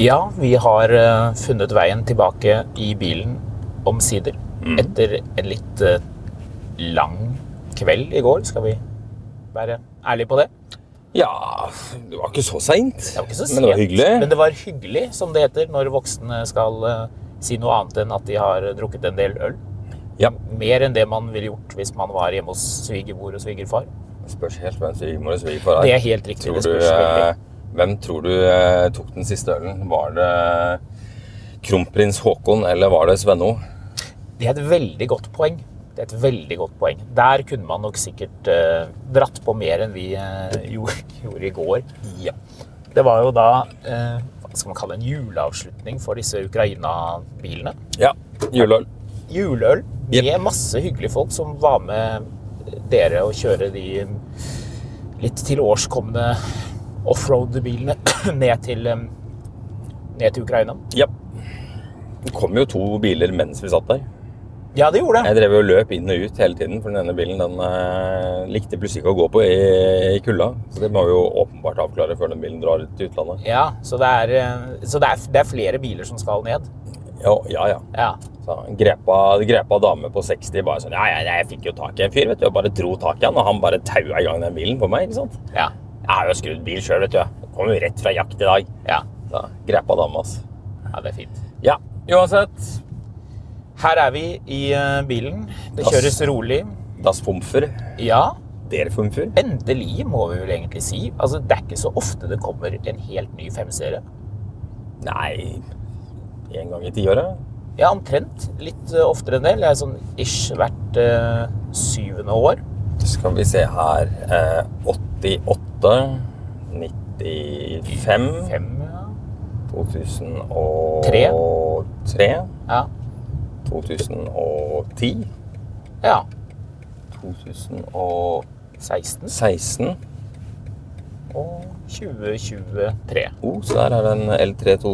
Ja, vi har eh, funnet veien tilbake i bilen omsider. Etter en litt eh, lang kveld i går, skal vi være ærlige på det. Ja, det var ikke så seint. Men det var hyggelig. Men det var hyggelig, som det heter, når voksne skal eh, si noe annet enn at de har drukket en del øl. Ja. Mer enn det man ville gjort hvis man var hjemme hos svigermor og svigerfar. Det spørs helt hvem svigermor og svigerfar Det er. er helt riktig. Tror det du, spørs veldig. Hvem tror du eh, tok den siste ølen? Var det kronprins Haakon eller var det Svenno? Det er et veldig godt poeng. Det er et veldig godt poeng. Der kunne man nok sikkert eh, dratt på mer enn vi eh, gjorde, gjorde i går. Ja. Det var jo da eh, hva skal man kalle en juleavslutning for disse Ukraina-bilene. Ja, juleøl. Juleøl med yep. masse hyggelige folk som var med dere å kjøre de litt tilårskomne offroad-bilene ned til, ned til Ukraina. Ja. Det kom jo to biler mens vi satt der. Ja, det gjorde det. Jeg drev jo og løp inn og ut hele tiden, for den ene bilen den eh, likte plutselig ikke å gå på i, i kulda. Så det må vi jo åpenbart avklare før den bilen drar til utlandet. Ja, så det er, eh, så det er, det er flere biler som skal ned. Ja, ja. ja. Ja. Så grepa, grepa dame på 60 bare sånn Ja, ja, jeg fikk jo tak i en fyr, vet du. Og bare dro tak i han, og han bare taua i gang den bilen på meg, ikke sant. Ja. Jeg har jo skrudd bil sjøl, vet du. Jeg kom jo rett fra jakt i dag. Ja. da grepa dama, altså. ja, det er fint. Ja, uansett. Her er vi i eh, bilen. Det das, kjøres rolig. Das Fumfer. Ja, Der Fumfer. endelig må vi vel egentlig si. Altså, det er ikke så ofte det kommer en helt ny femserie. Nei En gang i tiåret. Ja, omtrent. Litt eh, oftere enn det. Det er sånn ish hvert uh, syvende år. Skal vi se her eh, 88 95 Fem, ja. 2003 Ja. 2010 ja. 2016 16 og 2023. Oh, så der er det en L322 eh, Det er,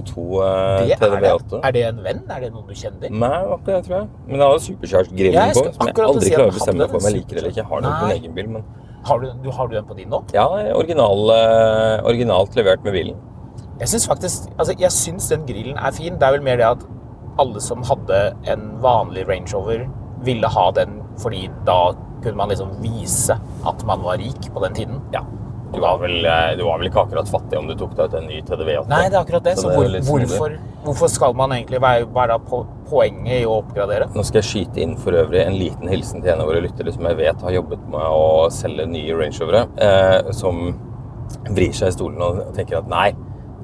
det. TDV8. er det en venn? Er det noen du kjenner? Nei, det var ikke det, tror jeg. Men jeg har supercharged Ja, grillen jeg på, skal som jeg akkurat aldri at klarer å bestemme meg for om jeg den liker eller ikke. Jeg har den på min egen bil, men Har du, du, har du den på din nå? ja, original, eh, originalt levert med bilen. Jeg syns faktisk altså jeg synes den grillen er fin. Det er vel mer det at alle som hadde en vanlig Range Rover, ville ha den fordi da kunne man liksom vise at man var rik på den tiden. Ja. Du var, vel, eh, du var vel ikke akkurat fattig om du tok deg ut en ny TDV8? Nei, det er akkurat det. Så Så, det hvor, hvorfor, hvorfor skal man egentlig være, være po poenget i å oppgradere? Nå skal jeg skyte inn for øvrig en liten hilsen til en av våre lyttere som jeg vet har jobbet med å selge nye Range Rovere, eh, som vrir seg i stolen og tenker at nei,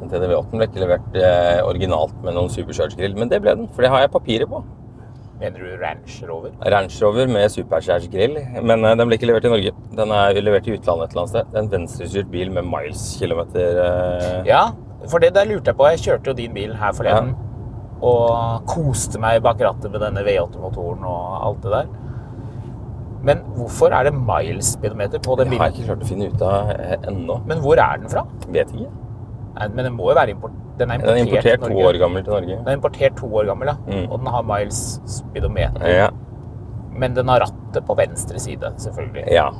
den TDV8 ble ikke levert eh, originalt med noen supercharge-grill, men det ble den, for det har jeg papirer på. Mener du Ranch Rover? Range Rover med supercharge-grill, men eh, den ble ikke levert i Norge. Den er levert i utlandet et eller annet sted. En venstrestyrt bil med miles-kilometer. Eh, Ja, for det der lurte jeg på. Jeg kjørte jo din bil her forleden. Og koste meg bak rattet med denne V8-motoren og alt det der. Men hvorfor er det miles-speedometer på den bilen? jeg har ikke klart å finne ut av eh, ennå. Men hvor er den fra? Vet ikke. Nei, Men den må jo være import den er Den er importert, importert to år gammel til Norge. Den er importert to år gammel, ja. Mm. Og den har miles-speedometer. Ja. Men den har rattet på venstre side, selvfølgelig. ja.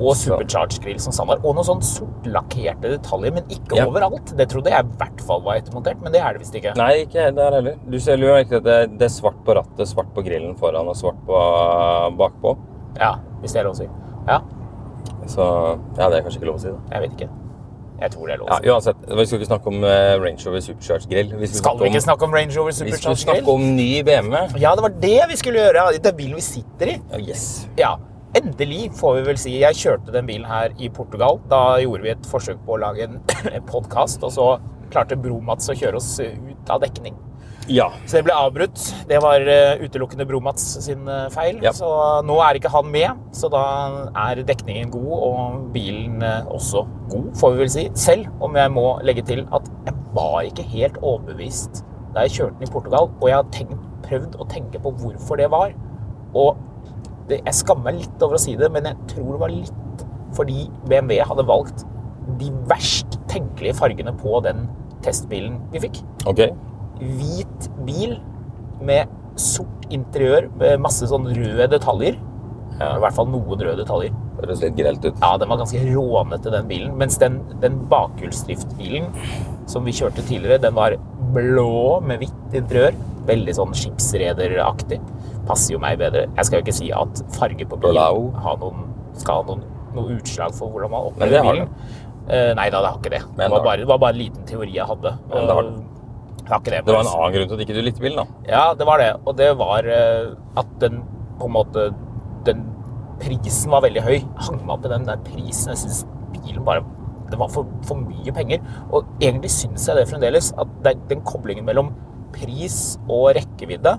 Og Så- supercharged grill som standard. Og noen sånn sortlakkerte detaljer, men ikke Ja. overalt. Det trodde jeg i hvert fall var ettermontert, men det er det visst ikke. Nei, ikke der heller. Du ser jo ikke at det, det er svart på rattet, svart på grillen foran og svart på bakpå. Ja, hvis det er lov å si. Ja, Så ja, det er kanskje ikke lov å si, da. jeg vet ikke. Jeg tror det er lov Ja, uansett, Vi skal ikke snakke om eh, Range Rover Supercharged grill. Vi Skal vi ikke snakke om Range Rover Vi skulle snakke om ny BMW. Ja, det var det vi skulle gjøre. Det er bilen vi sitter i. Oh, yes. Ja, endelig får vi vel si. Jeg kjørte den bilen her i Portugal. Da gjorde vi et forsøk på å lage en, en podkast, og så klarte Bro-Mats å kjøre oss ut av dekning. Ja. Så det ble avbrutt. Det var eh, utelukkende Bro-Mats sin eh, feil. Ja. Så nå er ikke han med, så da er dekningen god, og bilen eh, også god, får vi vel si. Selv om jeg må legge til at jeg var ikke helt overbevist da jeg kjørte den i Portugal, og jeg har tenkt, prøvd å tenke på hvorfor det var. Og det, jeg skammer meg litt over å si det, men jeg tror det var litt fordi BMW hadde valgt de verst tenkelige fargene på den testbilen vi fikk Ok. Hvit bil med sort interiør med masse sånn røde detaljer. I hvert fall noen røde detaljer. Det Høres litt grelt ut. Ja, den var ganske rånete, den bilen. Mens den, den bakhjulsdriftbilen som vi kjørte tidligere, den var blå med hvitt interiør. Veldig sånn skipsrederaktig. Passer jo meg bedre. Jeg skal jo ikke si at farge på bilen har noen, skal ha noen, noe utslag for hvordan man opplever bilen. Uh, nei da, det har ikke det. Det var, bare, det var bare en liten teori jeg hadde. Men det har. Ikke det. Det var en annen grunn til at ikke du likte bilen, da. ja, det var det. Og det var eh, at den på en måte Den prisen var veldig høy. Hang meg opp i den der prisen. Jeg syns bilen bare Det var for, for mye penger. Og egentlig syns jeg det fremdeles. At det, den koblingen mellom pris og rekkevidde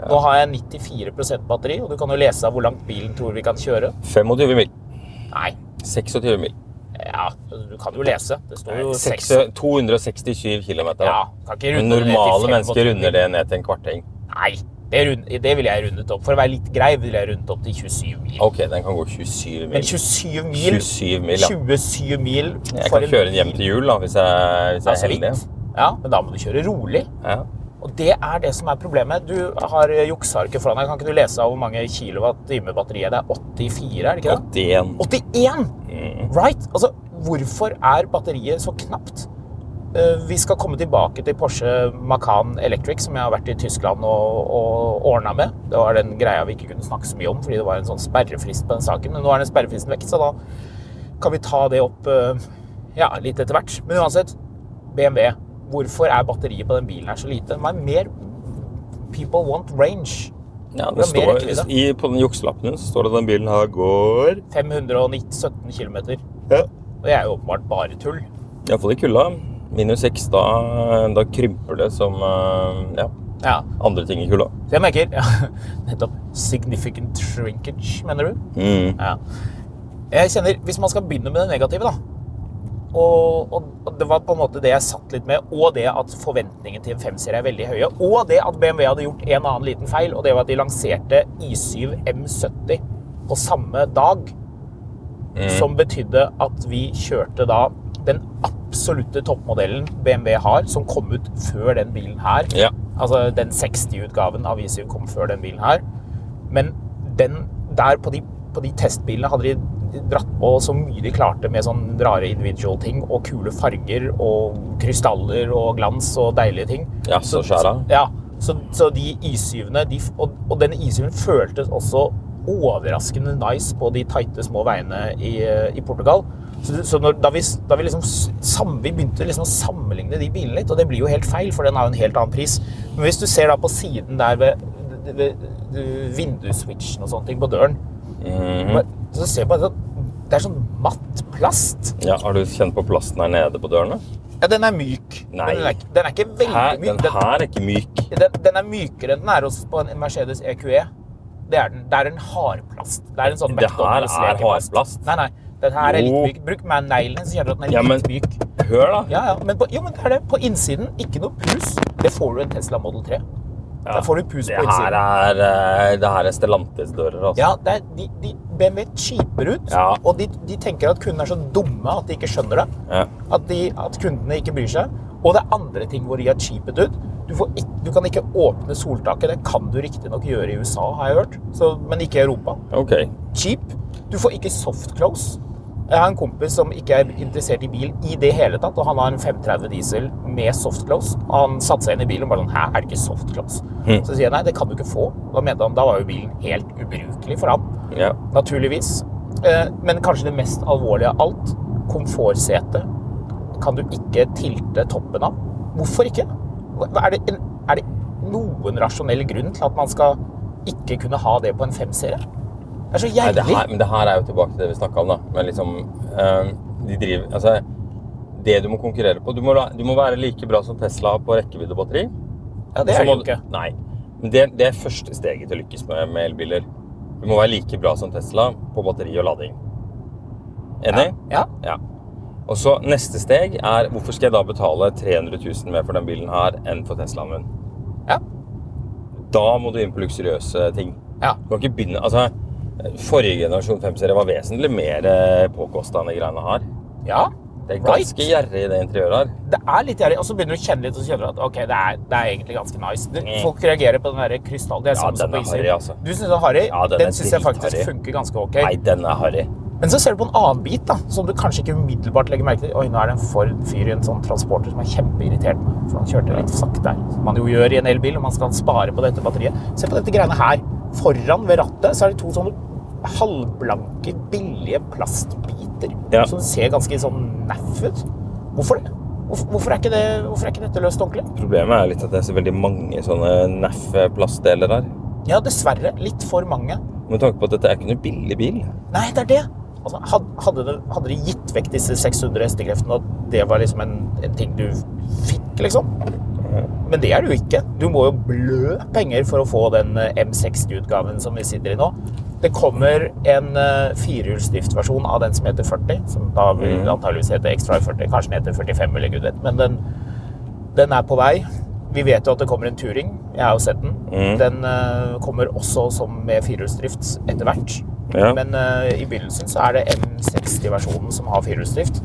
Nå har jeg 94% batteri, og du kan jo lese av hvor langt bilen tror vi kan kjøre. 25 mil. Nei, 26 mil. Ja, du kan jo lese. Det står jo 6 267 km. Ja, Men normale mennesker runder det ned til en kvarting. Nei, det, det ville jeg rundet opp. For å være litt grei ville jeg rundet opp til 27 mil. Ok, den kan gå 27 Men mil. 27 mil 27 mil, ja. 27 mil Jeg kan kjøre den hjem til jul, da, hvis jeg, hvis jeg er heldig. Ja, men da må du kjøre rolig. Ja. Og det er det som er problemet. Du har juksearket foran deg. Kan ikke du lese av hvor mange kilowatt-time batteriet det er? 84, er det ikke det? 81. 81! Right? Altså, hvorfor er batteriet så knapt? Eh, Vi skal komme tilbake til Porsche Macan Electric, som jeg har vært i Tyskland og, og ordna med. Det var den greia vi ikke kunne snakke så mye om, fordi det var en sånn sperrefrist på den saken. Men nå er den sperrefristen vekk, så da kan vi ta det opp eh, ja, litt etter hvert. Men uansett, BMW. Hvorfor er batteriet på den bilen her så lite? Er mer People want range. Ja, det Det står, i, På den jukselappen din står det at den bilen her går 517 km. ja. Og det er jo åpenbart bare tull. Iallfall i kulda. Minus 6, da, da krymper det som eh, ja, Ja. andre ting i kulda. Så jeg merker ja, Nettopp. Significant shrinkage, mener du? Mm. Ja. Jeg kjenner, Hvis man skal begynne med det negative, da og, og, og det var på en måte det jeg satt litt med, og det at forventningen til en 5-serie er veldig høye, og det at BMW hadde gjort en annen liten feil, og det var at de lanserte i7 M70 på samme dag, som betydde at vi kjørte da den absolutte toppmodellen BMW har, som kom ut før den bilen her. Ja. Altså den 60-utgaven av i7 kom før den bilen her. Men den der på de, på de testbilene hadde de dratt på så mye de klarte med sånn rare individual ting og kule farger og krystaller og glans og deilige ting. Ja, så skjæra. Ja, så, så de I7-ene, de, og, og denne I7-en føltes også overraskende nice på de tighte små veiene i, i Portugal. Så, så når, da, vi, da vi, liksom, sam, vi begynte liksom å sammenligne de bilene litt, og det blir jo helt feil, for den har jo en helt annen pris. Men hvis du ser da på siden der ved, ved, ved vindusswitchen og sånne ting på døren, Mhm. Så ser på sånn Det er sånn matt plast. ja. Har du kjent på plasten her nede på dørene? Ja, den er myk. Nei. Den er, ikke- den er ikke veldig Her, myk. den her er ikke myk. Den, den er mykere enn den er hos, på en Mercedes EQE. Det er den. Det er en hardplast. Det er en sånn Det her er hardplast. Nei, nei. Den her er litt myk. Bruk meg neglene, så kjenner du at den er Ja, men- myk. Hør, da. Ja, ja. Men på, jo, men det er det. På innsiden, ikke noe pus. Det får du en Tesla Model 3. Der får du pus på her innsiden. er, eh, det her er Stellantis-dører, altså. Ja, er, de, de, BMW cheaper ut, Ja. og de, de tenker at kundene er så dumme at de ikke skjønner det. Ja. At, de, at kundene ikke bryr seg. Og det er andre ting hvor de har cheapet ut. Du, får ikke, du kan ikke åpne soltaket. Det kan du riktignok gjøre i USA, har jeg hørt, så, men ikke i Europa. Okay. Cheap. Du får ikke soft close. Jeg har en kompis som ikke er interessert i bil i det hele tatt, og han har en 530 diesel med softclose. Han satte seg inn i bilen og bare sånn Hæ, er det ikke softclose? Så sier jeg nei, det kan du ikke få. Da mente han da var jo bilen helt ubrukelig for ham. Ja. Naturligvis. Eh, Men kanskje det mest alvorlige av alt, komfortsetet, kan du ikke tilte toppen av. Hvorfor ikke? Er det, en, er det noen rasjonell grunn til at man skal ikke kunne ha det på en 5-serie? Det er så Nei, det her, men det her er jo tilbake til det vi snakka om, da. Men liksom eh, De driver Altså, det du må konkurrere på Du må, la- du må være like bra som Tesla på rekkevidde og batteri. Ja, det er det jo ikke. Nei. Men det, det er første steget til å lykkes med, med elbiler. Du må være like bra som Tesla på batteri og lading. Enig? Ja. Ja. Og så neste steg er hvorfor skal jeg da betale 300 000 mer for den bilen her enn for Teslaen min? Ja. Da må du inn på luksuriøse ting. ja. Du kan ikke begynne Altså, forrige generasjon 5-serie var vesentlig mer eh, påkosta enn de greiene her. ja. Det er ganske gjerrig, det interiøret her. Det er litt gjerrig, og så begynner du å kjenne litt, og kjenner at ok, det er, det er egentlig ganske nice. Det, Mm. folk reagerer på den der krystallen. Det er Ja, den er harry, altså. Du syns den er harry? Ja, den den syns jeg faktisk harry. funker ganske ok. Nei, den er harry. Men så ser du på en annen bit da, som du kanskje ikke umiddelbart legger merke til. Oi, nå er det en Ford-fyr i en sånn transporter som er kjempeirritert meg. For han kjørte litt sakte. Som man jo gjør i en elbil, og man skal spare på dette batteriet. Se på dette greiene her. Foran ved rattet så er det to sånne halvblanke, billige plastbiter. Ja. Som ser ganske sånn naff ut. Hvorfor det? Hvorfor, er ikke det? hvorfor er ikke dette løst ordentlig? Problemet er litt at det er så veldig mange sånne NAF-plastdeler her. Ja, dessverre. Litt for mange. Med tanke på at dette er ikke noe billig bil. Nei, det er det. Altså, hadde, det, hadde de gitt vekk disse 600 hestekreftene, og det var liksom en, en ting du fikk, liksom? Men det er det jo ikke. Du må jo blø penger for å få den eh, M60-utgaven som vi sitter i nå. Det kommer en eh, firehjulsdriftversjon av den som heter 40, som da vil antageligvis hete X-Drive 40. Kanskje den heter 45, eller gud vet. Men den, den er på vei. Vi vet jo at det kommer en Turing. Jeg har jo sett den. Den uh, kommer også som med firehjulsdrift etter hvert. Ja. Men uh, i begynnelsen så er det M60-versjonen som har firehjulsdrift.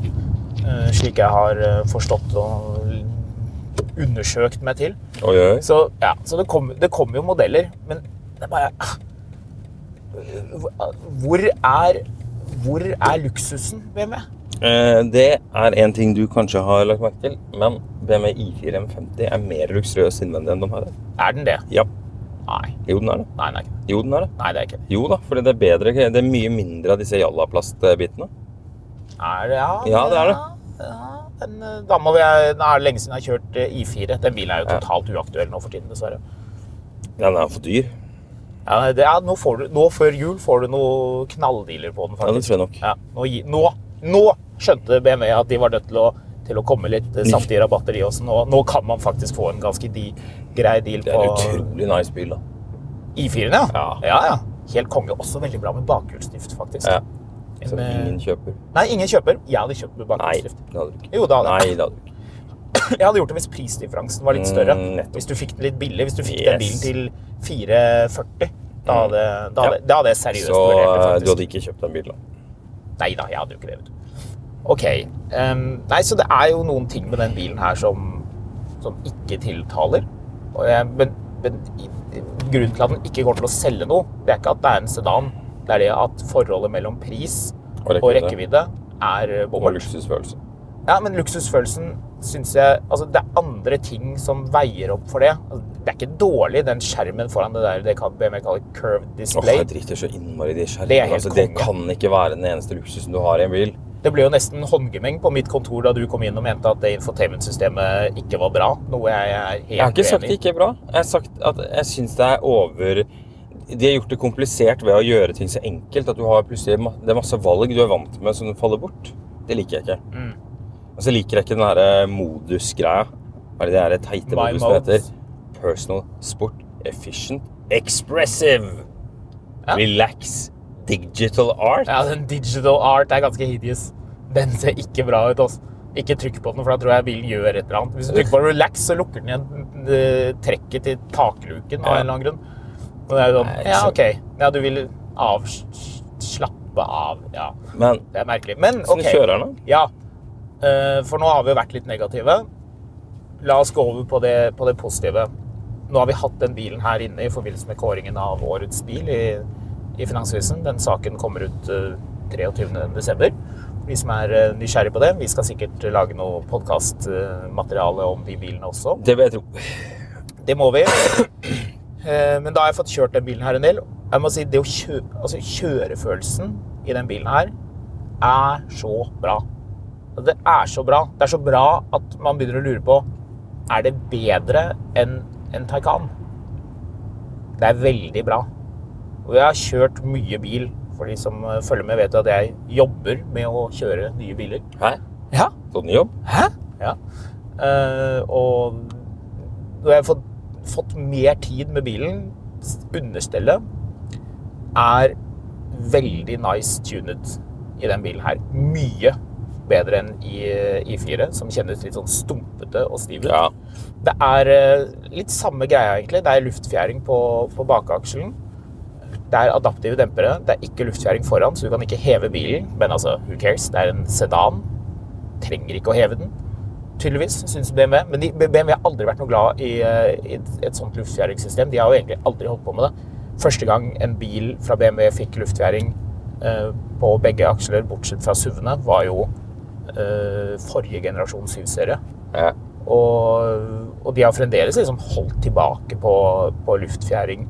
Uh, slik jeg har forstått og undersøkt meg til. Oi, oi. Så, ja, så det kommer det kommer jo modeller, men det er bare ah, Hvor er, hvor er luksusen BMW? Eh, Det er en ting du kanskje har lagt merke til, men BMW I4 M50 er mer luksuriøs innvendig enn de her. Er den det? Ja. Nei. Jo, den er det. Nei, det. Jo, den er det. Nei, det er ikke det. Jo da, fordi det er bedre, det er mye mindre av disse jallaplastbitene. Er det, ja, Ja, det er det. Ja, den, da må vi, det er lenge siden jeg har kjørt eh, I4. Den bilen er jo totalt uaktuell nå for tiden, dessverre. Ja, Den er for dyr. Ja, det er, nå, får du, nå før jul får du noe knalldealer på den, Ja, det faktisk. tror jeg nok. Ja, nå, nå, skjønte BMW at de var nødt til å, til å komme litt eh, saftige rabatter i oss. Nå, nå kan man faktisk få en ganske de, grei deal på Det er en utrolig nice bil, da. I4-en, ja. Ja. ja. ja. Helt konge. Også veldig bra med bakhjulsdrift, faktisk. Ja. Som eh, ingen kjøper. Nei, ingen kjøper. Jeg hadde kjøpt med Nei, bakhjulsdrift. det hadde du ikke. Jo, det hadde jeg. Nei, det hadde du ikke. Jeg hadde gjort det hvis prisdifferansen var litt større. Mm, hvis du fikk den litt billig. Hvis du fikk Yes. den bilen til 440, da hadde, da hadde, da hadde jeg seriøst Så vurdert det, eh, faktisk. du hadde ikke kjøpt den bilen? Nei da, jeg hadde jo ikke det, vet du. Ok. Um, nei, så det er jo noen ting med den bilen her som, som ikke tiltaler. Og jeg, men, men grunnen til at den ikke går til å selge noe, det er ikke at det er en sedan. Det er det at forholdet mellom pris Og og rekkevidde. rekkevidde er bommert. Og luksusfølelse. Ja, men luksusfølelsen syns jeg Altså, det er andre ting som veier opp for det. Altså, Det er ikke dårlig, den skjermen foran det der det kan BMW kaller curved display. Åh, jeg driter så innmari i de er skjermene. Det, Altså, det kan ikke være den eneste luksusen du har i en bil. Det ble jo nesten håndgemeng på mitt kontor da du kom inn og mente at det infotainment-systemet ikke var bra. Noe jeg er helt Jeg har ikke sagt det ikke er bra. Jeg har sagt at jeg syns det er over De har gjort det komplisert ved å gjøre ting så enkelt at du har plutselig det er masse valg du er vant med som faller bort. Det liker jeg ikke. Mm. Og så liker jeg ikke den her modusgreia. Hva er det her teite My modus som modes. heter? Personal, sport, efficient, expressive, Ja. relax, digital art. Ja, den digital art er ganske hideous. Den ser ikke bra ut, altså. Ikke trykk på den, for da tror jeg bilen gjør et eller annet. Hvis du trykker på relax, så lukker den igjen eh, trekket til takluken av Ja. en eller annen grunn. Og det er jo sånn, ja, ok. Ja, du vil avslappe av. Ja, Men det er merkelig. Men sånn ok. kjører den. Ja, eh, for nå har vi jo vært litt negative. La oss gå over på det, på det positive. Nå har vi hatt den bilen her inne i forbindelse med kåringen av årets bil i, i Finansvisen. Den saken kommer ut eh, 23. desember. for de som er nysgjerrige nysgjerrig på det. Vi skal sikkert lage noe podkastmateriale om de bilene også. Det vil jeg tro. Det må vi. Eh, Men da har jeg fått kjørt den bilen her en del. Jeg må si, det å kjø altså, Kjørefølelsen i den bilen her er så bra. Det er så bra. Det er så bra at man begynner å lure på Er det bedre enn en Taycan. Det er veldig bra. Og jeg har kjørt mye bil. For de som eh, følger med, vet at jeg jobber med å kjøre nye biler. Hæ? Ja, Sånn jobb? Hæ? Ja. Uh, og når jeg har fått, fått mer tid med bilen, understellet er veldig nice tunet i den bilen her. Mye bedre enn i I4, som kjennes litt sånn stumpete og stiv ut. Ja. Det er eh, litt samme greia, egentlig. Det er luftfjæring på, på bakakselen. Det er adaptive dempere. Det er ikke luftfjæring foran, så du kan ikke heve bilen. Men altså, who cares? Det er en sedan. Trenger ikke å heve den, tydeligvis, syns BMW. Men de, BMW har aldri vært noe glad i, eh, i et, sånt luftfjæringssystem. De har jo egentlig aldri holdt på med det. Første gang en bil fra BMW fikk luftfjæring eh, på begge aksler, bortsett fra SUV-ene, var jo forrige generasjons 7-serie. Ja. Og, og de har fremdeles liksom holdt tilbake på, på luftfjæring.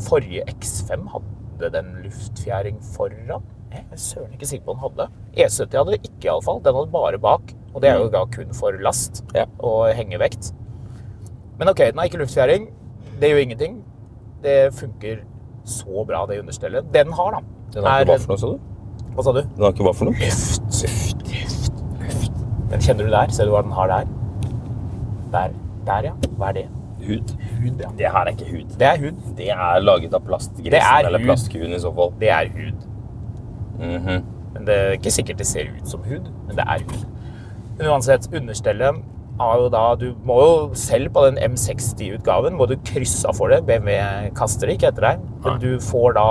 Forrige X5 hadde den luftfjæring foran. Jeg er søren ikke sikker på den hadde. E70 hadde det ikke, iallfall. Den hadde bare bak. Og det er jo da kun for last Ja. og hengevekt. Men ok, den har ikke luftfjæring. Det gjør ingenting. Det funker så bra, det understellet. Den har, da Den har ikke hva for noe, sa du? Hva sa du? Den har ikke hva for noe? Luft. Den kjenner du der. Ser du hva den har der? Der. Der, ja. Hva er det? Hud. Hud, ja. Det her er ikke hud. Det er hud. Det er laget av plastgrisen er eller plastkuen i så fall. Det er hud. Mhm. Men det er ikke sikkert det ser ut som hud, men det er hud. Men uansett, understellet har jo da Du må jo selv på den M60-utgaven må du krysse av for det. BMW kaster det ikke etter deg. Men du får da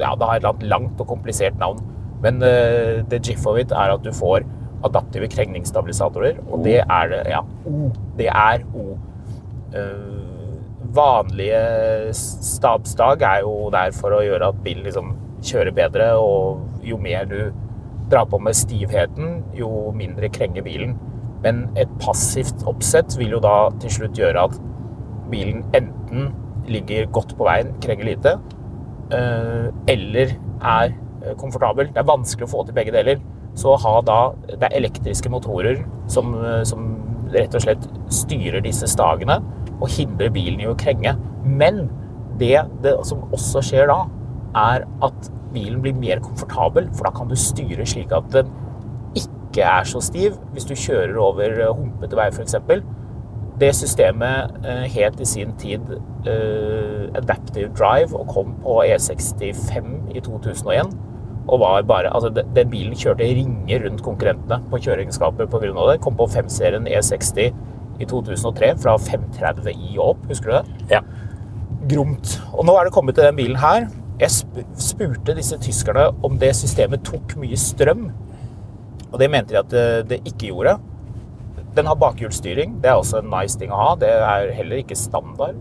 Ja, det har et langt og komplisert navn. Men uh, det gif of it er at du får adaptive krengningsstabilisatorer, og det er det Ja, Det er O. Eh, vanlige stabsdag er jo der for å gjøre at bilen liksom kjører bedre, og jo mer du drar på med stivheten, jo mindre krenger bilen. Men et passivt oppsett vil jo da til slutt gjøre at bilen enten ligger godt på veien, krenger lite, eh, eller er eh, komfortabel. Det er vanskelig å få til begge deler. Så ha da Det er elektriske motorer som, eh, som rett og slett styrer disse stagene og hindrer bilen i å krenge. Men det, det som også skjer da, er at bilen blir mer komfortabel, for da kan du styre slik at den ikke er så stiv hvis du kjører over eh, humpete vei f.eks. Det systemet eh, het i sin tid Adaptive Drive og kom på E65 i 2001. Og var bare, altså den, den bilen kjørte ringer rundt konkurrentene på kjøreegenskaper pga. det. Kom på 5-serien E60 i 2003 fra 530i og opp, husker du det? Ja. Gromt. Og nå er det kommet til den bilen her. Jeg sp- spurte disse tyskerne om det systemet tok mye strøm. Og det mente de at det, det ikke gjorde. Den har bakhjulsstyring. Det er også en nice ting å ha. Det er heller ikke standard.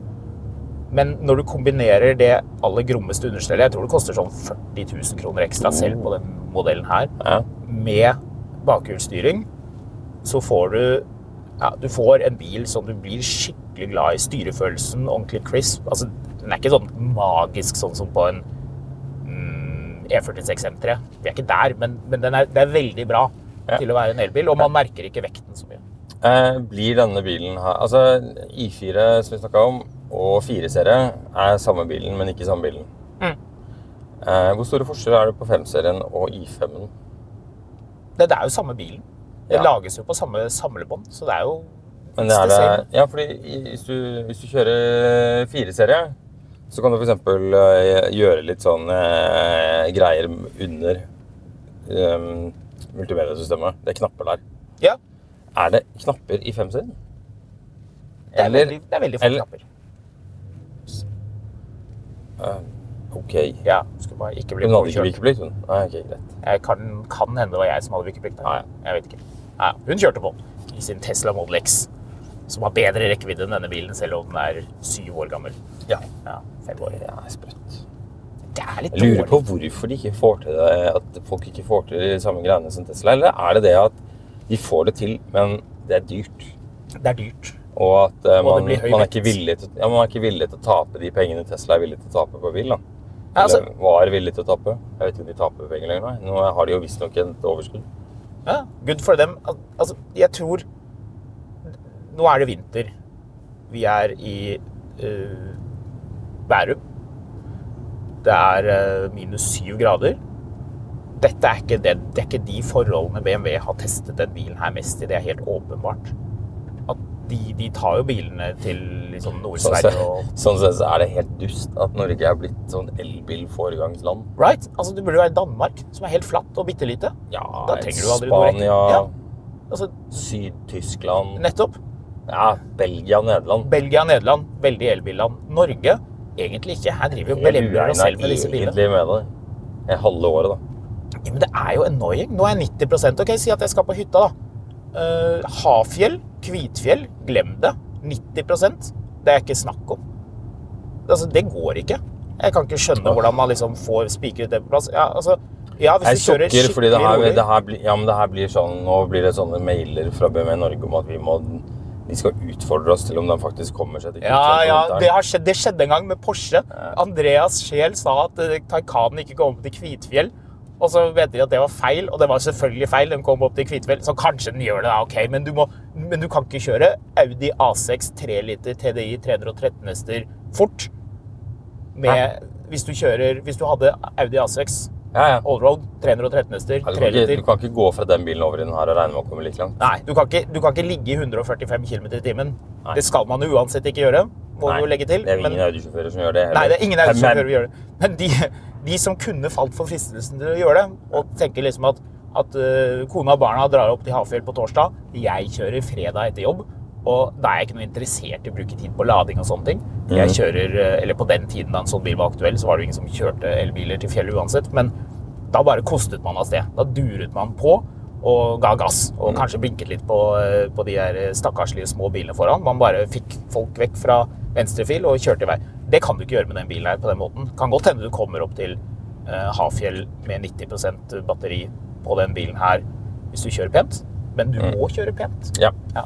Men når du kombinerer det aller grommeste understellet, jeg tror det koster sånn 40 000 kroner ekstra selv på den modellen her, Ja. med bakhjulsstyring, så får du ja, du får en bil som du blir skikkelig glad i. Styrefølelsen, ordentlig crisp. Altså, den er ikke sånn magisk sånn som på en mm, E46 M3. Vi er ikke der, men, men den er, det er veldig bra Ja. til å være en elbil, og man merker ikke vekten så mye. Eh, blir denne bilen her Altså, I4 som vi snakka om, og 4-serie er samme bilen, men ikke samme bilen. Mm. Eh, hvor store forskjeller er det på 5-serien og I5-en? Det, det er jo samme bilen. Det Ja. lages jo på samme samlebånd, så det er jo Men det er det, ja, fordi hvis du, hvis du kjører 4-serie, så kan du f.eks. Uh, gjøre litt sånn eh, greier under um, multimediesystemet. Det er knapper der. Ja, Er det knapper i 5-serien? det er Eller- veldig, det er veldig få knapper. OK. Ja, skulle bare ikke bli Hun hadde ikke påkjørt. vikeplikt, hun. Nei, ok, greit. Jeg kan, kan hende det var jeg som hadde vikeplikt. Ja, ja. Jeg vet ikke. Ja, hun kjørte på i sin Tesla Model X, som har bedre rekkevidde enn denne bilen, selv om den er syv år gammel. Ja. Ja, fem år. Det er sprøtt. Det er litt Jeg lurer på dårlig. hvorfor de ikke får til det, at folk ikke får til de samme greiene som Tesla. Eller er det det at de får det til, men det er dyrt? Det er dyrt. Og at uh, man, og man, er ikke villig til, ja, man er ikke villig til å tape de pengene Tesla er villig til å tape på bil. da. Eller altså- Eller var villig til å tape. Jeg vet ikke om de taper penger lenger. Nå har de jo visstnok et overskudd. Ja, good for dem. Al- Altså, jeg tror Nå er det vinter. Vi er i uh, Bærum. Det er uh, minus syv grader. Dette er ikke, det, det er ikke de forholdene BMW har testet den bilen her mest i. Det er helt åpenbart. At de, de tar jo bilene til liksom Nord-Sverige og sånn sett så er det helt dust at Norge er blitt sånn elbil-foregangsland. Right? Altså, Du burde jo være Danmark, som er helt flatt og bitte lite. Ja, Da trenger du aldri noe Spania, Ja. Altså, Syd-Tyskland, nettopp. ja, Belgia, Nederland. Belgia, Nederland, veldig elbilland. Norge, egentlig ikke. Her driver vi og belemrer oss selv med disse bilene. egentlig med det. Eh, Halve året, da. Ja, men det er jo annoying. Nå er jeg 90 Ok, si at jeg skal på hytta, da. Eh, Hafjell, Kvitfjell, glem det. 90% Det er ikke snakk om. Altså, det går ikke. Jeg kan ikke skjønne hvordan man liksom får spikret det på plass. Ja, altså, ja, Jeg sukker fordi det her, det her, ja, det her blir sånn Nå blir det sånne mailer fra BMW Norge om at vi må de skal utfordre oss til om de faktisk kommer seg til Ja, ja, det, har skjedd, det skjedde en gang med Porsche. Andreas Scheel sa at eh, Taycanen ikke kom til Kvitfjell. Og så vet de at det var feil, og det var selvfølgelig feil. Den kom opp til Kvitfjell, så kanskje den gjør det, da, ok. Men du, må, men du kan ikke kjøre Audi A6 3 liter TDI 313 hester fort. Med, hvis, du kjører, hvis du hadde Audi A6 Ja, ja. allroad 313 hester, du, du kan ikke gå fra den bilen over i den her og regne med å komme like langt. Nei, du kan, ikke, du kan ikke ligge i 145 km i timen. Nei. Det skal man uansett ikke gjøre, må Nei, du legge til. Det er jo men- ingen Audi-sjåfører som gjør det. Nei, det er ingen Audi-sjåfører som gjør det. Men de, de som kunne falt for fristelsen til å gjøre det, og tenker liksom at, at uh, kona og barna drar opp til Hafjell på torsdag, jeg kjører fredag etter jobb, og da er jeg ikke noe interessert i å bruke tid på lading og sånne ting. Jeg kjører, øh, eller på den tiden da en sånn bil var aktuell, så var det jo ingen som kjørte elbiler til fjellet uansett, men da bare kostet man av sted. Da duret man på og ga gass, og kanskje blinket litt på, øh, på de der stakkarslige små bilene foran. Man bare fikk folk vekk fra venstrefil og kjørte i vei. Det kan du ikke gjøre med den bilen her på den måten. Kan godt hende du kommer opp til uh, Hafjell med 90% batteri på den bilen her hvis du kjører pent, men du må kjøre pent. Ja. Ja.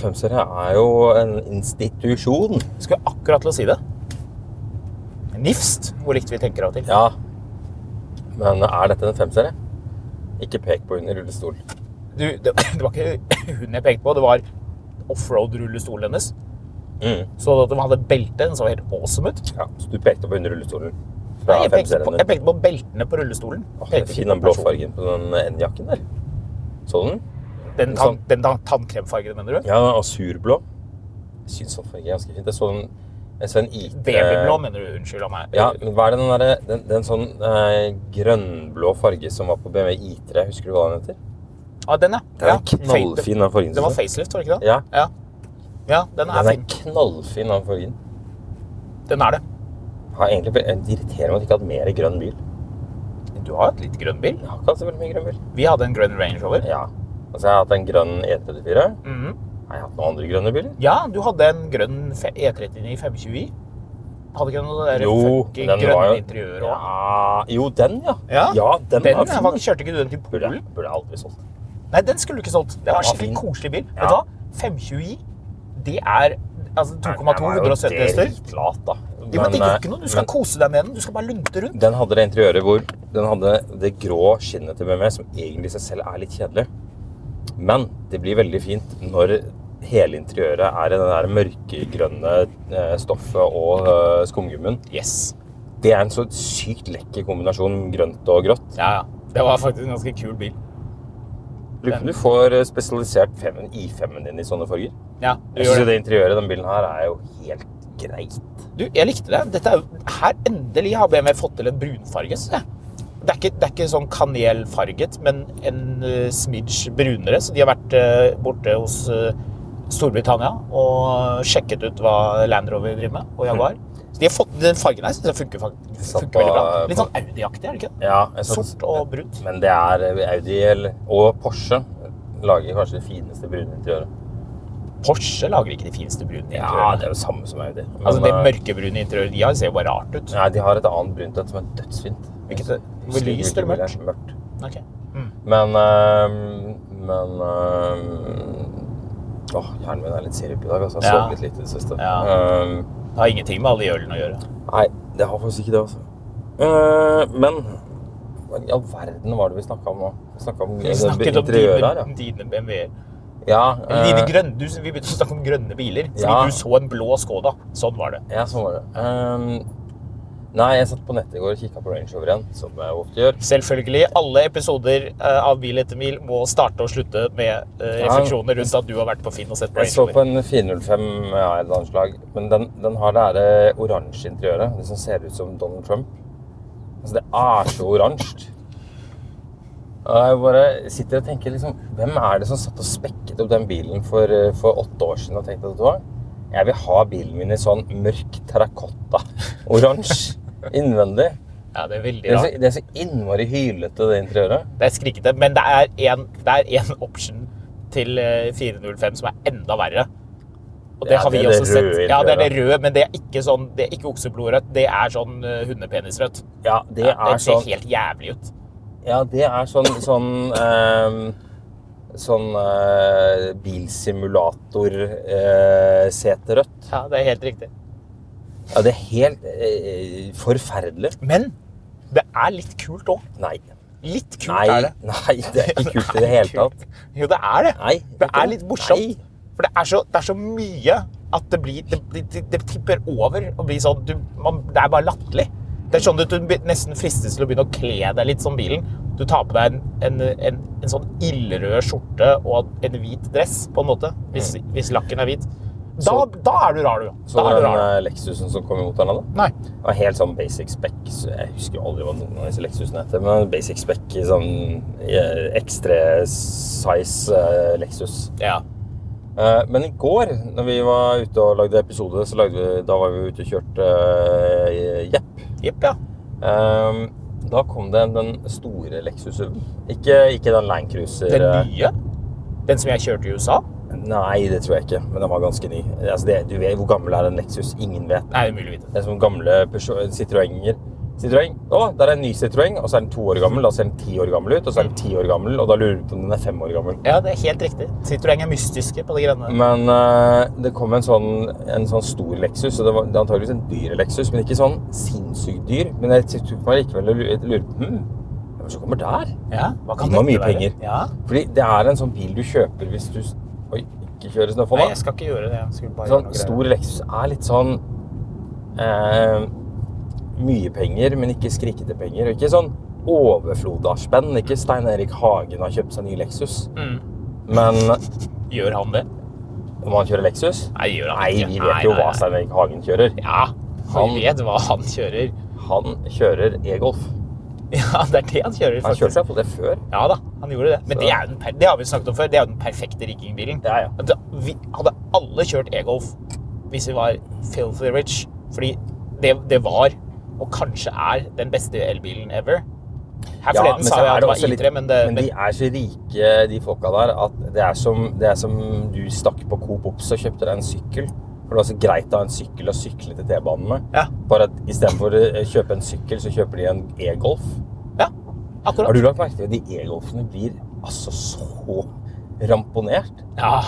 Femserie er jo en institusjon. Jeg skulle akkurat til å si det. Nifst, hvor likt vi tenker av og til. Ja. Men er dette en femserie? Ikke pek på hun i rullestol. Du, det, det var ikke hun jeg pekte på, det var offroad-rullestolen hennes. Mm. Så at de hadde belte, den så helt awesome ut. Ja, så du pekte på hun i rullestolen? Nei, jeg, pekte på, jeg pekte på beltene på rullestolen. Åh, det den fine på blåfargen på den N-jakken der. Så du den? Den, tann, den tann, tannkremfargen, mener du? Ja, den asurblå. Jeg syns sånn farge er ganske fint. Jeg så den jeg så en IT Babyblå, mener du? Unnskyld av meg. Ja, men hva er det den derre den, den sånn eh, grønnblå farge som var på BMW I3, husker du hva den heter? Ah, den, ja. Den er ja. knallfin, den fargen. Den var facelift, var det ikke det? Ja. Ja, ja den er Den er fin. knallfin, den fargen. Den er det. Ja, egentlig, det irriterer meg at jeg ikke har hatt mer grønn bil. Du har et litt grønn bil. Jeg har ikke hatt så veldig mye grønn bil. Vi hadde en grønn Range Rover. Ja. Altså, jeg har hatt en grønn E34. Mhm. Har jeg hatt noen andre grønne biler? Ja, du hadde en grønn fe- E39 520i. Hadde ikke noe der Jo, funky grønne interiør òg? ja, Jo, den, ja. Ja, den, Den, var fin. var- kjørte ikke du den til Polen? burde jeg aldri solgt. Nei, den skulle du ikke solgt. Det var en skikkelig koselig bil. Ja. Vet du hva? 520i, det er altså 2,2 170 hester. Dritlat, da. Jo, men det gjør ikke noe. Du skal men kose deg med den. Du skal bare lunte rundt. Den hadde det interiøret hvor den hadde det grå skinnet til BMW, som egentlig i seg selv er litt kjedelig. Men det blir veldig fint når hele interiøret er i det der mørkegrønne eh, stoffet og skumgummen. skumgummien. Yes. Det er en så sykt lekker kombinasjon grønt og grått. Ja, ja. Det var faktisk en ganske kul bil. Lurer på du får eh, spesialisert femen, i5-en din i sånne farger. Ja, du Jeg gjør synes det. det interiøret i den bilen her er jo helt greit. Du, jeg likte det. Dette er jo, her endelig har BMW fått til en brunfarge. jeg. Det er, ikke, det er ikke sånn kanelfarget, men en uh, smidge brunere. Så de har vært eh, borte hos eh, Storbritannia og sjekket ut hva Land Rover driver med, og Jaguar. Så de har fått den fargen her, synes jeg funker, satt funker veldig bra. Litt sånn Audi-aktig, er det ikke det? Ja, Sort og brunt. Men det er eh, Audi og Porsche lager kanskje det fineste brune interiøret. Porsche lager ikke de fineste brune Ja, det er jo samme som Audi. Men, altså, det eh, mørkebrune interiøret de har, ser jo bare rart ut. Nei, de har et annet brunt et som er dødsfint. Hvilket lyst er- lyst eller mørkt? Mørkt. det Mm. Men uh, Men uh, Åh, hjernen min er litt sirup i dag. Altså. Jeg Ja. sovet litt lite i det siste. Ja. Um, Det har ingenting med alle de ølene å gjøre. nei, det har faktisk ikke det, altså. Uh, men hva i all verden var det vi snakka om nå? Vi snakka om Vi snakket om dine, ja. dine, BMW-er. Ja, dine øh, grønne, du, vi begynte å snakke om grønne biler, fordi Ja. du så en blå Skoda. Sånn var det. ja, sånn var det. Øhm, nei, jeg satt på nettet i går og kikka på Range Rover igjen, som jeg ofte gjør. Selvfølgelig, alle episoder eh, av Bil etter mil må starte og slutte med eh, refleksjoner rundt at du har vært på Finn og sett på Range Rover. Jeg så på en 405 ja, et annet slag, men den, den har det her oransje interiøret. Det som ser ut som Donald Trump. Altså, det er så oransje. Og Jeg bare sitter og tenker liksom, Hvem er det som satt og spekket opp den bilen for, eh, for åtte år siden og tenkte at det var jeg vil ha bilen min i sånn mørk terrakotta-oransje innvendig? Ja, det er veldig Det er, så, det er så innmari hylete, det interiøret. Det er skrikete, men det er er en option til eh, 405 som er enda verre. Og det Ja, har vi det er også det sett. Ja, det er det røde, men det er ikke sånn, det er ikke okseblodrødt. Det er sånn uh, hundepenisrødt. Ja, det Ja, er det ser sånn helt jævlig ut. Ja, det er sånn sånn ehm, Sånn uh, bilsimulator-seterødt. Ja, det er helt riktig. Ja, det er helt eh, forferdelig. Men det er litt kult òg. Nei. Litt kult Nei, er det. nei, det er ikke kult i det hele tatt. Jo, det er det. Nei, det er litt morsomt. Nei. For det er, så, det er så mye at det blir Det, det, det, tipper over og blir sånn du, man, Det er bare latterlig. Det er sånn at du nesten fristes til å begynne å kle deg litt som bilen. Du tar på deg en, en, en, en sånn ildrød skjorte og en hvit dress, på en måte. Hvis, hvis lakken er hvit. Da, Så- da er du rar, du. Så Da er du den eh, Lexusen som kom imot den, da? Nei. Det var helt sånn basic spec. så Jeg husker aldri hva noen av disse Lexusene heter, men basic spec i sånn eh, ekstra size eh, Lexus. Ja. Eh, Men i går, når vi var ute og lagde episode, så lagde vi, da var vi ute og kjørte Jepp. Jepp, ja. Eh, da kom det den store Lexusen. Ikke, ikke den Land Cruiser. Den nye. Den som jeg kjørte i USA. Nei, det tror jeg ikke, men den var ganske ny. Altså, det, du vet, hvor gammel er en Lexus? Ingen vet. Nei, det er mulig å vite. Det er som gamle Peugeot- Citroënger. Citroën. Å, der er en ny Citroën, og så er den to år gammel. Da ser den ti år gammel ut, og så er den ti år gammel, og da lurer du på om den er fem år gammel. Ja, det er helt riktig. Citroën er mystiske på de greiene. Men uh, det kom en sånn, en sånn stor Lexus, og det var det antageligvis en dyr Lexus, men ikke sånn sinnssykt dyr. Men jeg tok meg likevel lurte på hm, hvem som kommer der? Ja, hva kan det mye være? penger. Ja. Fordi det er en sånn bil du kjøper hvis du Oi, ikke kjøre Nei, jeg skal ikke gjøre det. Jeg skulle bare Sånn gjøre noe stor Lexus er litt sånn eh, Mye penger, men ikke skrikete penger. Og ikke sånn overflod av spenn. Ikke Stein Erik Hagen har kjøpt seg ny Lexus. Mm. Men. Gjør han det? om han kjører Lexus Nei, gjør han Nei, vi vet Nei, jo nei, hva. Stein Erik Hagen kjører. Ja, Han- vi vet hva han kjører. Han kjører e-golf. Ja, det er det han kjører, Han kjørte faktisk. seg på det før. Ja da, han gjorde det. Men det, den det har vi snakket om før. Det er jo den perfekte riggingbilen. Ja, ja. Vi hadde alle kjørt e-golf hvis vi var filthy rich. Fordi det, det var, og kanskje er, den beste elbilen ever. Her Ja, forleden sa jeg at det var litt- I3, men det men, de er så rike, de folka der, at det er som, det er som du stakk på Coop Ops og kjøpte deg en sykkel. For det var så greit å ha en sykkel å sykle til T-banen med. Ja. Bare at istedenfor å kjøpe en sykkel, så kjøper de en e-golf. Ja, akkurat. Har du lagt merke til at de e-golfene blir altså så ramponert? Ja,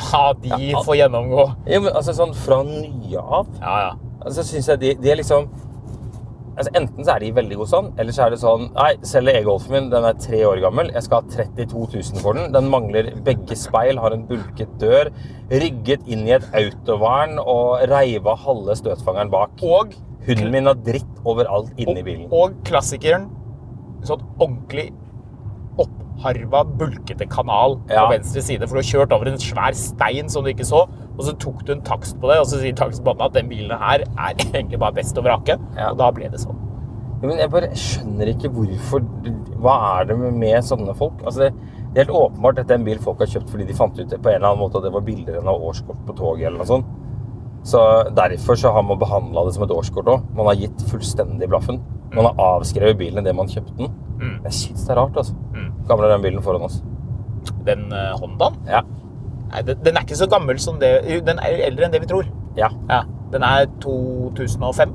de Ja. får gjennomgå. Ja, men altså sånn fra nye av. Ja, ja. Altså synes jeg de, de er liksom altså Enten så er de veldig gode sånn, eller så er det sånn Nei, selger e-golfen min, den er tre år gammel. Jeg skal ha 32 000 for den. Den mangler begge speil, har en bulket dør. Rygget inn i et autovern og reiv av halve støtfangeren bak. Og, Hunden min har dritt overalt inni bilen. og klassikeren, sånn ordentlig oppharva, bulkete kanal Ja. på venstre side, for du har kjørt over en svær stein som du ikke så, og så tok du en takst på det, og så sier takstmannen at den bilen her er egentlig bare best å vrake, Ja. og da ble det sånn. Ja, Men jeg bare skjønner ikke hvorfor Hva er det med, sånne folk? Altså det, det er helt åpenbart at det er en bil folk har kjøpt fordi de fant ut det på en eller annen måte at det var billigere enn å ha årskort på toget eller noe sånt. Så derfor så har man behandla det som et årskort òg. Man har gitt fullstendig blaffen. Man har avskrevet bilen idet det man kjøpte den. Jeg syns det er rart, altså. Gammel er den bilen foran oss. Den uh, Hondaen, Ja. nei, den, den er ikke så gammel som det, den er eldre enn det vi tror. Ja. Ja, den er 2005.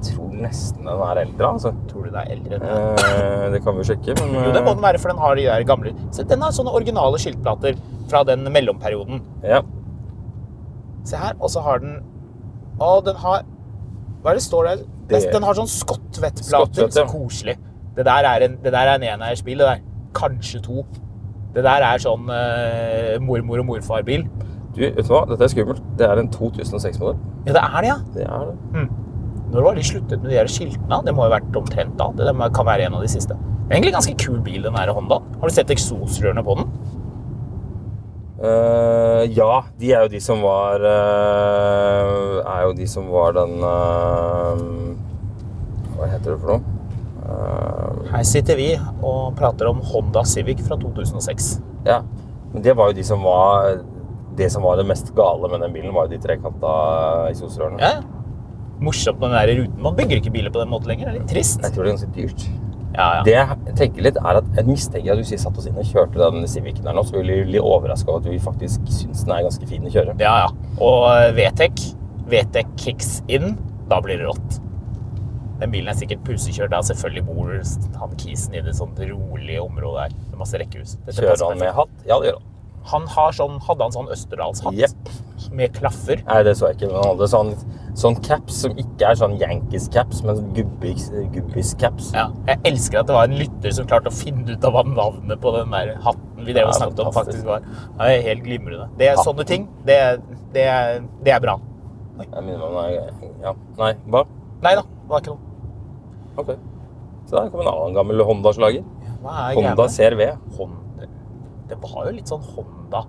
Jeg tror nesten den er eldre, altså. Tror du den er eldre enn det? Eh, det kan vi jo sjekke, men Jo, det må den være, for den har de der gamle. Se, den har sånne originale skiltplater fra den mellomperioden. eh, Ja. Se her, og så har den Å, den har Hva er det står der? Det- Den har sånn skottvettplater. Skottvett, ja. Så koselig. Det der er en, det der er en eneierspill. det der. Kanskje to. Det der er sånn uh, mormor- og morfar-bil. Du, vet du hva? Dette er skummelt. Det er en 2006-modell. Ja, det er det, ja. Det er det. Når var de sluttet med de der skiltene? Det må jo ha vært omtrent da. Det kan være en av de siste. Det er egentlig en ganske kul bil, den der Honda. Har du sett eksosrørene på den? Uh, ja, de er jo de som var uh, Er jo de som var den uh, Hva heter det for noe? Eh, Her sitter vi og prater om Honda Civic fra 2006. ja. Men det var jo de som var Det som var det mest gale med den bilen, var jo de trekanta eksosrørene. Ja, ja. Morsomt med den der ruten. Man bygger ikke biler på den måten lenger. Det er litt trist. Jeg tror det er ganske dyrt. Ja, ja. Det jeg tenker litt er at Jeg mistenker at hvis vi satt oss inn og kjørte den Civicen her nå, så ville vi bli overraska over at vi faktisk syns den er ganske fin å kjøre. ja, ja. Og eh, VTEC, VTEC kicks in, da blir det rått. Den bilen er sikkert pusekjørt. Da selvfølgelig bor han kisen i det sånt rolige området her med masse rekkehus. Dette Kjører han med hatt? Ja, det gjør han. Han har sånn, hadde han sånn Østerdalshatt Yep. med klaffer. Nei, det så jeg ikke. Men han hadde sånn, sånn caps som ikke er sånn Yankees-caps, men gubbis- gubbis-caps. Ja. Jeg elsker at det var en lytter som klarte å finne ut av hva navnet på den der hatten vi drev og snakket om, faktisk var. Det er helt glimrende. Det er sånne ting. Det, det, det er bra. Jeg minner meg om ja. Nei, hva? Nei da, det var ikke noe. Ok. Så der kom en annen gammel Honda-slager. Er Honda? CRV. Honda. Det var jo litt sånn Honda.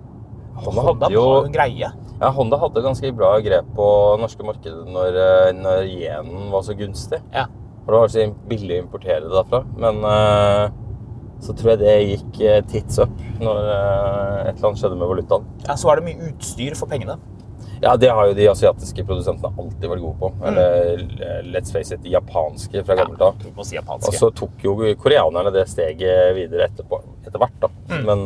Honda Honda hadde jo en greie. Ja, Honda hadde ganske bra grep på norske markedet når, eh, når yenen var så gunstig. Ja. For det var så billig å importere det derfra. Men uh, så tror jeg det gikk eh, tits up når uh, et eller annet skjedde med valutaen. ja, så var det mye utstyr for pengene. Ja, det har jo de asiatiske produsentene alltid vært gode på. Mm. Eller eh, let's face it, de japanske fra gammelt av. Ja, si Og så tok jo koreanerne det steget videre etterpå, etter hvert. da. Mm. Men,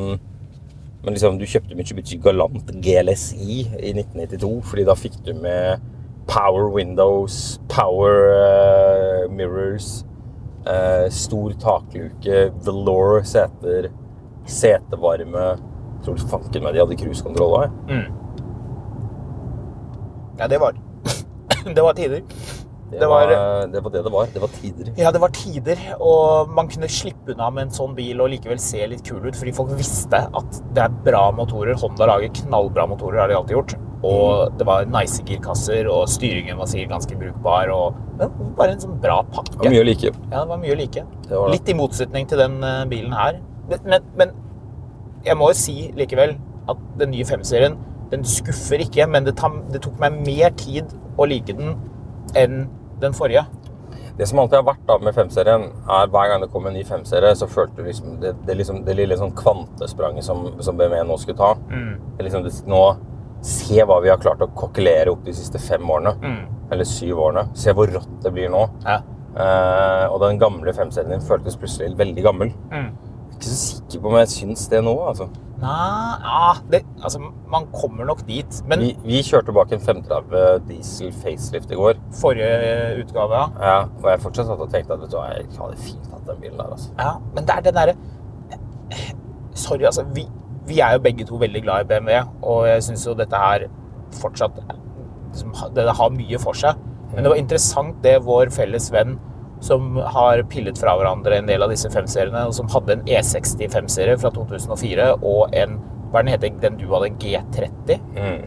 men liksom, du kjøpte Mitsubishi Galant GLSI i 1992, fordi da fikk du med power windows, power uh, mirrors, uh, stor takluke, velour seter, setevarme. Tror fanken meg de hadde cruisekontroll òg. Ja, det var Det var tider. Det, Det var, var- det var det det var. Det var tider. Ja, det var tider, og man kunne slippe unna med en sånn bil og likevel se litt kul ut, fordi folk visste at det er bra motorer. Honda lager knallbra motorer, har de alltid gjort. Og det var nice girkasser, og styringen var sikkert ganske brukbar, og bare en sånn bra pakke. Det var mye like. Ja, det var mye like. Var. Litt i motsetning til den eh, bilen her. Men, men, men jeg må jo si likevel at den nye 5-serien, den skuffer ikke, men det, tok meg mer tid å like den enn den forrige. Det som alltid har vært da med 5-serien, er hver gang det kom en ny 5-serie, så følte du liksom det, det, liksom, det lille sånn kvantespranget som, som BMW nå skulle ta. Er liksom nå Se hva vi har klart å kokkelere opp de siste fem årene. Eller syv årene. Se hvor rått det blir nå. Ja. Uh, og den gamle 5-serien din føltes plutselig veldig gammel. Jeg er ikke så sikker på om jeg syns det nå. altså. Nei, ja, det, altså, man kommer nok dit. Men Vi, vi kjørte bak en 530 diesel facelift i går. forrige utgave, ja. Ja, og jeg fortsatt satt og tenkte at vet du jeg hadde fint hatt den bilen der. altså. ja. Men det er den derre Sorry, altså. Vi, vi er jo begge to veldig glad i BMW, og jeg syns jo dette her fortsatt liksom, Det har mye for seg. Men det var interessant det vår felles venn som har pillet fra hverandre en del av disse femseriene, og som hadde en E60 femserie fra 2004 og en hva den heter, den du hadde, en G30. Mm.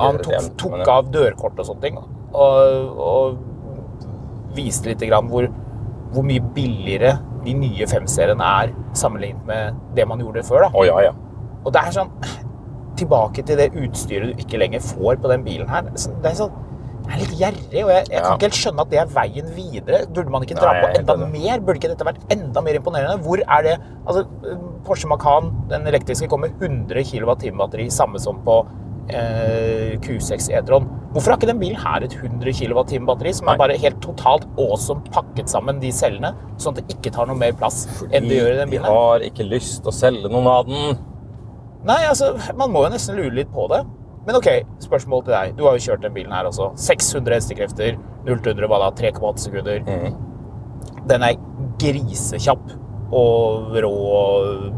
Han tok, tok av dørkort og sånne ting, og, og viste litt grann hvor, hvor mye billigere de nye femseriene er sammenlignet med det man gjorde før. Da. Oh, ja, ja. Og det er sånn Tilbake til det utstyret du ikke lenger får på den bilen her. Det er sånn jeg er litt gjerrig, og jeg, jeg Ja. kan ikke helt skjønne at det er veien videre. Burde man ikke dra Nei, på enda mer? Burde ikke dette vært enda mer imponerende? Hvor er det Altså, Porsche Macan, den elektriske, kommer 100 kWh batteri, samme som på eh, Q6 E-tron. Hvorfor har ikke den bilen her et 100 kWh batteri, som Nei. er bare helt totalt awesome pakket sammen, de cellene, sånn at det ikke tar noe mer plass enn det gjør i den bilen? her? har ikke lyst til å selge noen av den. Nei, altså, man må jo nesten lure litt på det. Men ok, spørsmål til deg. Du har jo kjørt den bilen her også. 600 hestekrefter, 0-100 var da? 3,8 sekunder. Den er grisekjapp og rå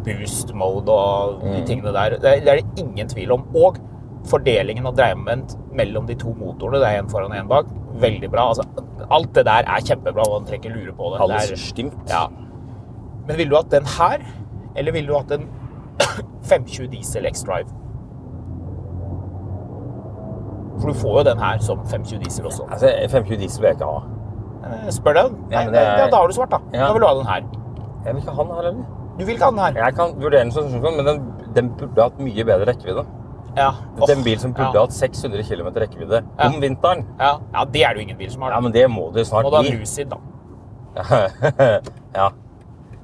boost mode og de tingene der. Det er, det er det ingen tvil om. Og fordelingen av dreiemoment mellom de to motorene, det er en foran og en bak, veldig bra. Altså, alt det der er kjempebra, man trenger ikke lure på det. Alles det er, ja. Men ville du hatt den her, eller ville du hatt en 520 diesel X-Drive? For du får jo den her som 520 diesel også. Altså, 520 diesel vil jeg ikke ha. Eh, Spør deg. Nei, ja, det er- ja, da har du svart, da. Ja. Da vil du ha den her. Jeg vil ikke ha den her heller. Du vil ikke ha den her. Jeg kan vurdere den som sånn, men den, den burde hatt mye bedre rekkevidde. Ja. Oh, den en bil som burde ja. hatt 600 km rekkevidde om vinteren. Ja. ja, det er det jo ingen bil som har. Ja, men det må du snart Må du ha. Lucid, da. ja.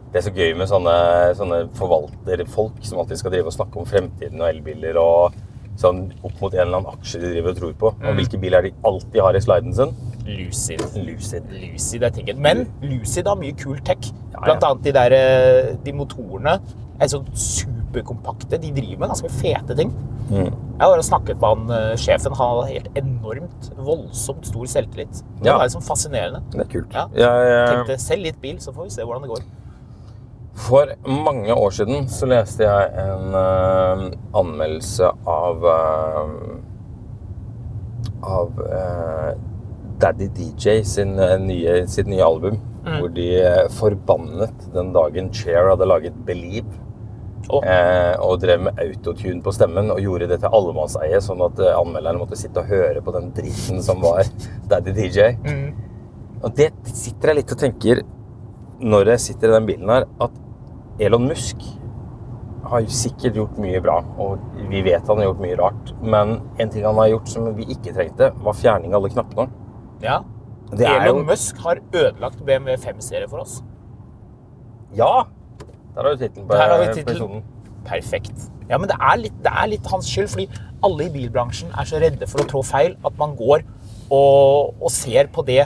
Det er så gøy med sånne, sånne forvalterfolk som alltid skal drive og snakke om fremtiden og elbiler og sånn opp mot en eller annen aksje de driver og tror på. Mm. Og hvilke biler er de alltid har i sliden sin? Lucid. Lucid. Lucid er tingen. Men Lucid har mye kul tech. Blant annet de der eh, de motorene er sånn superkompakte. De driver med ganske fete ting. Mm. Jeg har snakket med han eh, sjefen. Han har helt enormt, voldsomt stor selvtillit. Det Ja. er liksom fascinerende. Det er kult. Ja. Jeg, eh, Tenkte selv litt bil, så får vi se hvordan det går. For mange år siden så leste jeg en uh, anmeldelse av uh, av uh, Daddy DJ sin, nye, sitt nye album. Hvor de forbannet den dagen Cher hadde laget 'Believe'. Oh. Og drev med autotune på stemmen og gjorde det til allemannseie, sånn at anmelderne måtte sitte og høre på den dritten som var Daddy DJ. Og det sitter jeg litt og tenker når jeg sitter i den bilen her, at Elon Musk har sikkert gjort mye bra, og vi vet han har gjort mye rart. Men en ting han har gjort som vi ikke trengte, var fjerning av alle knappene. Ja. Det Elon jo- Musk har ødelagt BMW 5-serie for oss. Ja! Der har du tittelen på episoden. Perfekt. Ja, men det er, litt, det er litt hans skyld, fordi alle i bilbransjen er så redde for å trå feil at man går og, og ser på det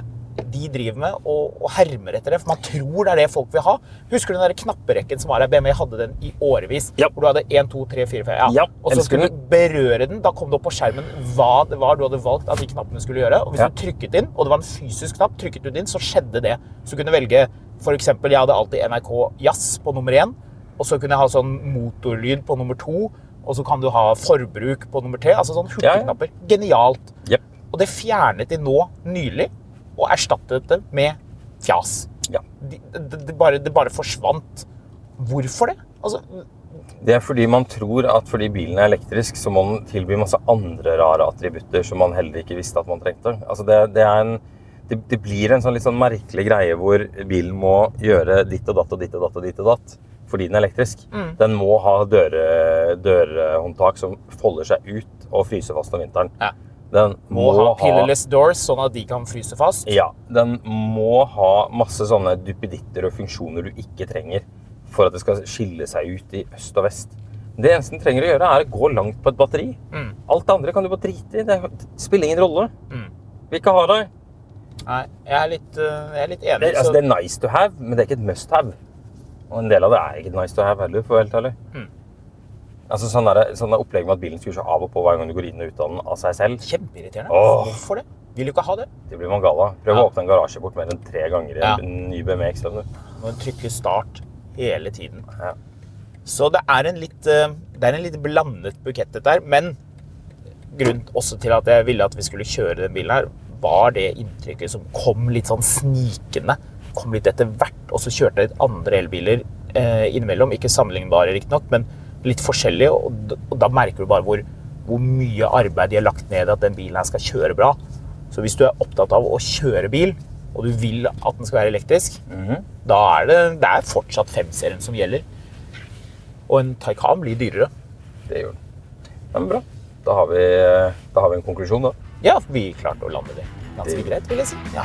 de driver med, og, og hermer etter det. For man tror det er det folk vil ha. Husker du den der knapperekken som var her? BMW hadde den i årevis. Ja. Hvor du hadde 1, 2, 3, 4, 5 ja. Ja, Og så skulle du berøre den. Da kom det opp på skjermen hva det var du hadde valgt at de knappene skulle gjøre. Og hvis Ja. du trykket inn, og det var en fysisk knapp, trykket du inn, så skjedde det. Så du kunne velge for eksempel, jeg hadde alltid NRK Jazz på nummer én. Og så kunne jeg ha sånn motorlyd på nummer to. Og så kan du ha forbruk på nummer tre. Altså sånn hurtigknapper. Genialt. Yep. Og det fjernet de nå nylig, og erstattet det med fjas. Ja. De, det, det, bare, det bare forsvant. Hvorfor det? Altså, Det er fordi man tror at fordi bilen er elektrisk, så må den tilby masse andre rare attributter som man heller ikke visste at man trengte. Altså det, det, er en, det, det blir en sånn litt sånn merkelig greie hvor bilen må gjøre ditt og datt og ditt og datt og ditt og datt fordi den er elektrisk. Mm. Den må ha dørehåndtak som folder seg ut og fryser fast om vinteren. Ja. Den må ha pillarless doors, sånn at de kan fryse fast. ja, den må ha masse sånne duppeditter og funksjoner du ikke trenger for at det skal skille seg ut i øst og vest. Det eneste den trenger å gjøre, er å gå langt på et batteri. Mm. Alt det andre kan du bare drite i. Det spiller ingen rolle. Mm. Vil ikke ha deg. Nei, jeg er litt, øh, jeg er litt enig. Det, altså, så- det er nice to have, men det er ikke et must have. Og en del av det er ikke nice to have heller, for å være helt ærlig. Mm. Altså sånn der, sånn der opplegg med at bilen skrur seg av og på hver gang du går inn og ut av den av seg selv. Kjempeirriterende. Åh. Hvorfor det? Vil du ikke ha det? Det blir man gal av. Prøv Ja. å åpne en garasje bort mer enn tre ganger i Ja. en ny BMW X5. du. Må trykke start hele tiden. Ja. Så det er en litt, eh, det er en litt blandet bukett dette her. Men grunnen også til at jeg ville at vi skulle kjøre den bilen her, var det inntrykket som kom litt sånn snikende. Kom litt etter hvert. Og så kjørte jeg litt andre elbiler eh, innimellom. Ikke sammenlignbare, riktignok, men litt forskjellig, Og, og da merker du bare hvor, hvor mye arbeid de har lagt ned i at den bilen her skal kjøre bra. Så hvis du er opptatt av å kjøre bil, og du vil at den skal være elektrisk, da er det, det er fortsatt 5-serien som gjelder. Og en Taycan blir dyrere. Det gjør den. Ja, men bra. Da har, vi, da har vi en konklusjon, da. Ja, vi klarte å lande det ganske greit, vil jeg si. Ja.